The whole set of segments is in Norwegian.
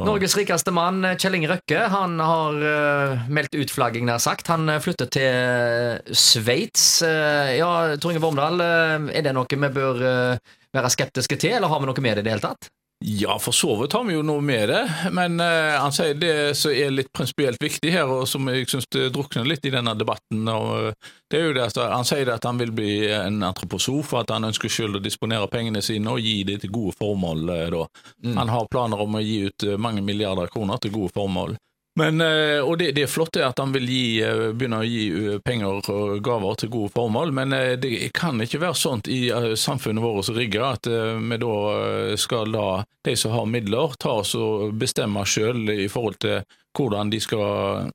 Norges rikeste mann, Kjell Inge Røkke, han har uh, meldt utflagging, nær sagt. Han uh, flytter til Sveits. Uh, ja, Tor Inge Vormdal, er det noe vi bør være skeptiske til, eller har vi noe med det i det hele tatt? Ja, for så vidt har vi jo noe med det, men uh, han sier det som er litt prinsipielt viktig her, og som jeg syns drukner litt i denne debatten. Og, uh, det er jo det at Han sier at han vil bli en antroposof, at han ønsker selv å disponere pengene sine og gi det til gode formål. Uh, mm. Han har planer om å gi ut mange milliarder kroner til gode formål. Men, eh, og det, det, er at han vil gi, eh, begynne å gi eh, penger og gaver til gode formål, men det kan ikke være sånt i samfunnet vårt som rigger at vi da skal la de som har midler, ta oss og bestemme sjøl i forhold til hvordan de skal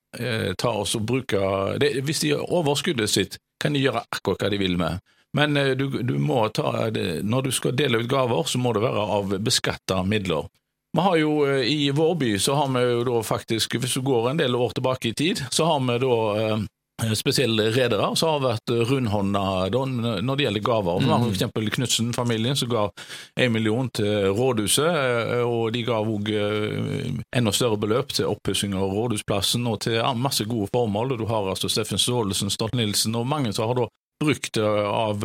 ta oss og bruke det. Hvis de har overskuddet sitt, kan de gjøre akkurat hva de vil med. Men du, du må ta, når du skal dele ut gaver, så må det være av beskatta midler. Vi har jo eh, I vår by så har vi jo da faktisk, hvis du går en del år tilbake i tid, så har vi da eh, spesielle redere som har vært rundhånda når det gjelder gaver. Vi har mm. f.eks. Knutsen-familien som ga en million til rådhuset, eh, og de ga òg enda større beløp til oppussing av Rådhusplassen og til masse gode formål. Du har altså Steffen Staalesen, Stolt-Nielsen og mange som har da brukt av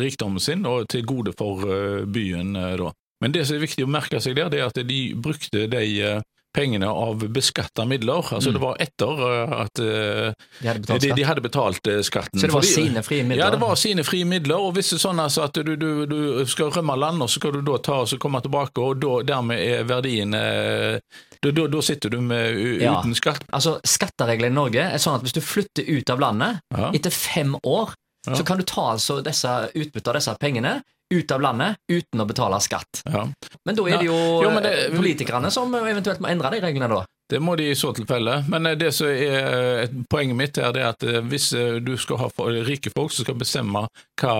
rikdommen sin og til gode for byen. da. Men det som er viktig å merke seg der, det er at de brukte de eh, pengene av beskatta midler. Altså mm. Det var etter eh, at uh, de, hadde betalt, de, de hadde betalt skatten. Så det var Fordi, sine frie midler? Ja, det var sine frie midler. Og hvis det er sånn altså, at du, du, du, skal rømme landet, så skal du da ta og komme tilbake, og da, dermed er verdien da, da, sitter du med ja. uten skatt. Altså, Skattereglene i Norge er sånn at hvis du flytter ut av landet ja. etter fem år, ja. så kan du ta altså disse utbyttet av disse pengene ut av landet uten å betale skatt. Ja. Men da er det jo, jo det, eh, politikerne som eventuelt må endre de reglene, da. Det må de i så tilfelle. Men eh, det som er eh, poenget mitt, er det at hvis du skal ha rike folk som skal bestemme hva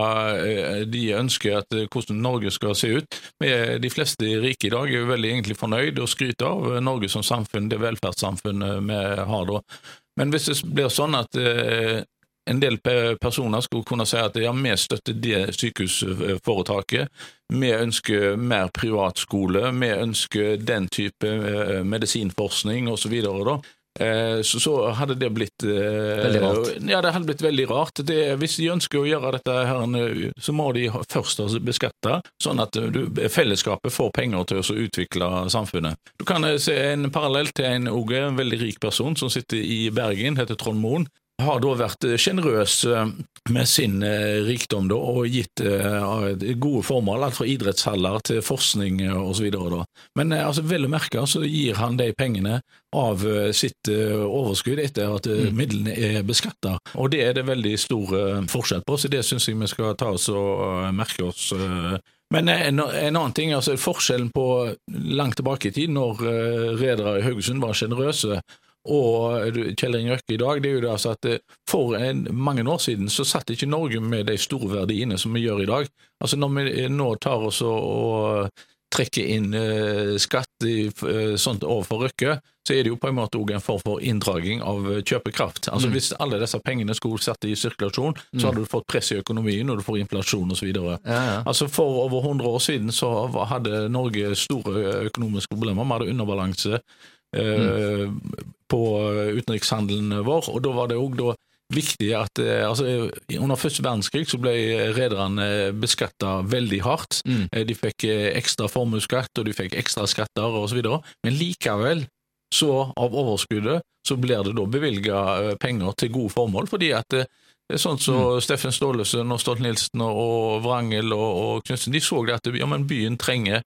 de ønsker at hvordan Norge skal se ut De fleste rike i dag er jo veldig egentlig fornøyd og skryter av Norge som samfunn, det velferdssamfunnet vi har da. Men hvis det blir sånn at en del personer skulle kunne si at ja, vi støtter det sykehusforetaket, vi ønsker mer privatskole, vi ønsker den type eh, medisinforskning osv. Eh, så, så hadde det blitt eh, Veldig rart. Ja, det hadde blitt veldig rart. Det, hvis de ønsker å gjøre dette, her, så må de først beskatte, sånn at du, fellesskapet får penger til å utvikle samfunnet. Du kan se en parallell til en, en veldig rik person som sitter i Bergen, heter Trond Moen har da vært sjenerøs eh, med sin eh, rikdom da, og gitt gode formål, alt fra idrettshaller til forskning osv. Men altså, vel å merke så gir han de pengene av sitt overskudd etter at mm. midlene er beskatta. Og det er det veldig stor forskjell på, så det syns jeg vi skal ta oss og merke oss. Men en, en, annen ting, altså forskjellen på langt tilbake i tid, når redere i Haugesund var sjenerøse og Kjell Inge Røkke i dag, det er jo det altså at eh, for en, mange år siden så satt ikke Norge med de store verdiene som vi gjør i dag. Altså Når vi nå tar oss og, og trekker inn eh, skatt i, eh, sånt overfor Røkke, så er det jo på en måte òg en form for inndraging av kjøpekraft. Altså mm. Hvis alle disse pengene skulle satt i sirkulasjon, så mm. hadde du fått press i økonomien, og du får inflasjon osv. Ja, ja. Altså For over 100 år siden så hadde Norge store økonomiske problemer. Vi hadde underbalanse. Mm. på utenrikshandelen vår. og Da var det òg viktig at eh, altså, Under første verdenskrig så ble rederne beskatta veldig hardt. Mm. Eh, de fikk eh, ekstra formuesskatt, og de fikk ekstra skatter osv. Men likevel, så av overskuddet, så blir det da bevilga penger til gode formål, fordi at det er sånn som så mm. Steffen Staalesen og Stolt-Nielsen og Vrangel og, og Knutsen de så det at ja, men byen trenger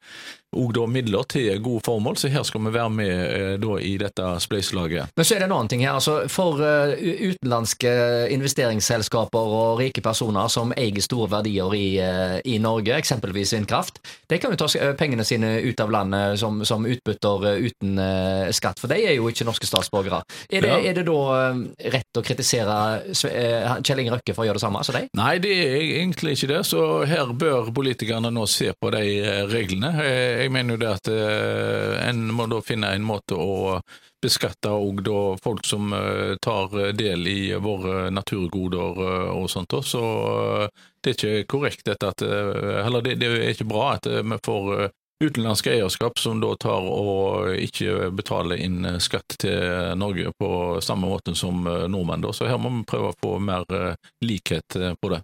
og da midler til gode formål, så her skal vi være med eh, da, i dette spleiselaget. Men så er det en annen ting her. altså For uh, utenlandske investeringsselskaper og rike personer som eier store verdier i, uh, i Norge, eksempelvis vindkraft, de kan jo ta pengene sine ut av landet som, som utbytter uten skatt, for de er jo ikke norske statsborgere. Er det, ja. er det da rett å kritisere Kjell Inge Røkke for å gjøre det samme som de? Nei, det er egentlig ikke det. Så her bør politikerne nå se på de reglene jeg mener jo det at eh, en må da finne en måte å beskatte òg da folk som eh, tar del i våre naturgoder eh, og sånt. Så det er ikke korrekt dette at Eller det, det er ikke bra at vi får utenlandske eierskap som da tar og ikke betaler inn skatt til Norge på samme måte som nordmenn. Da. Så her må vi prøve å få mer likhet på det.